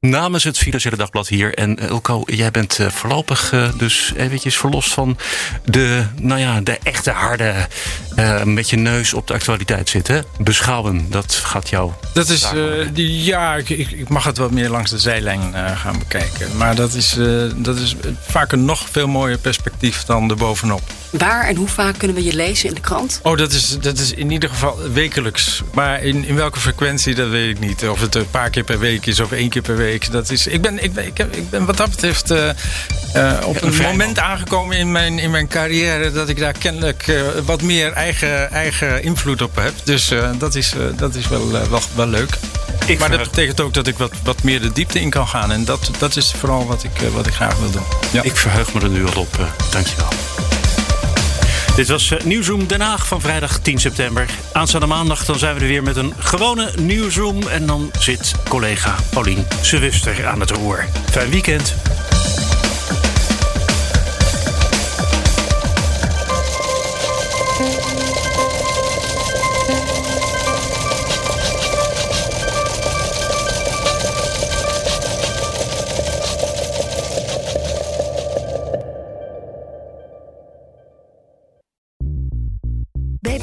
namens het Financiële Dagblad hier. En Ulko, jij bent uh, voorlopig uh, dus eventjes verlost van de, nou ja, de echte harde uh, met je neus op de actualiteit zitten. Beschouwen, dat gaat jou. Dat is, die, ja, ik, ik, mag het wat meer langs de zijlijn gaan bekijken. Maar dat is, dat is vaak een nog veel mooier perspectief dan erbovenop. Waar en hoe vaak kunnen we je lezen in de krant? Oh, dat is, dat is in ieder geval wekelijks. Maar in, in welke frequentie, dat weet ik niet. Of het een paar keer per week is of één keer per week. Dat is, ik, ben, ik, ben, ik, ik ben wat dat betreft uh, uh, op een moment aangekomen in mijn, in mijn carrière... dat ik daar kennelijk uh, wat meer eigen, eigen invloed op heb. Dus dat is, dat is wel, wel, wel leuk. Ik maar dat betekent ook dat ik wat, wat meer de diepte in kan gaan. En dat, dat is vooral wat ik, wat ik graag wil doen. Ja. Ik verheug me er nu al op. Dankjewel. Dit was uh, Nieuwsroom Den Haag van vrijdag 10 september. Aanstaande maandag dan zijn we er weer met een gewone Nieuwsroom. En dan zit collega Paulien Sewuster aan het roer. Fijn weekend.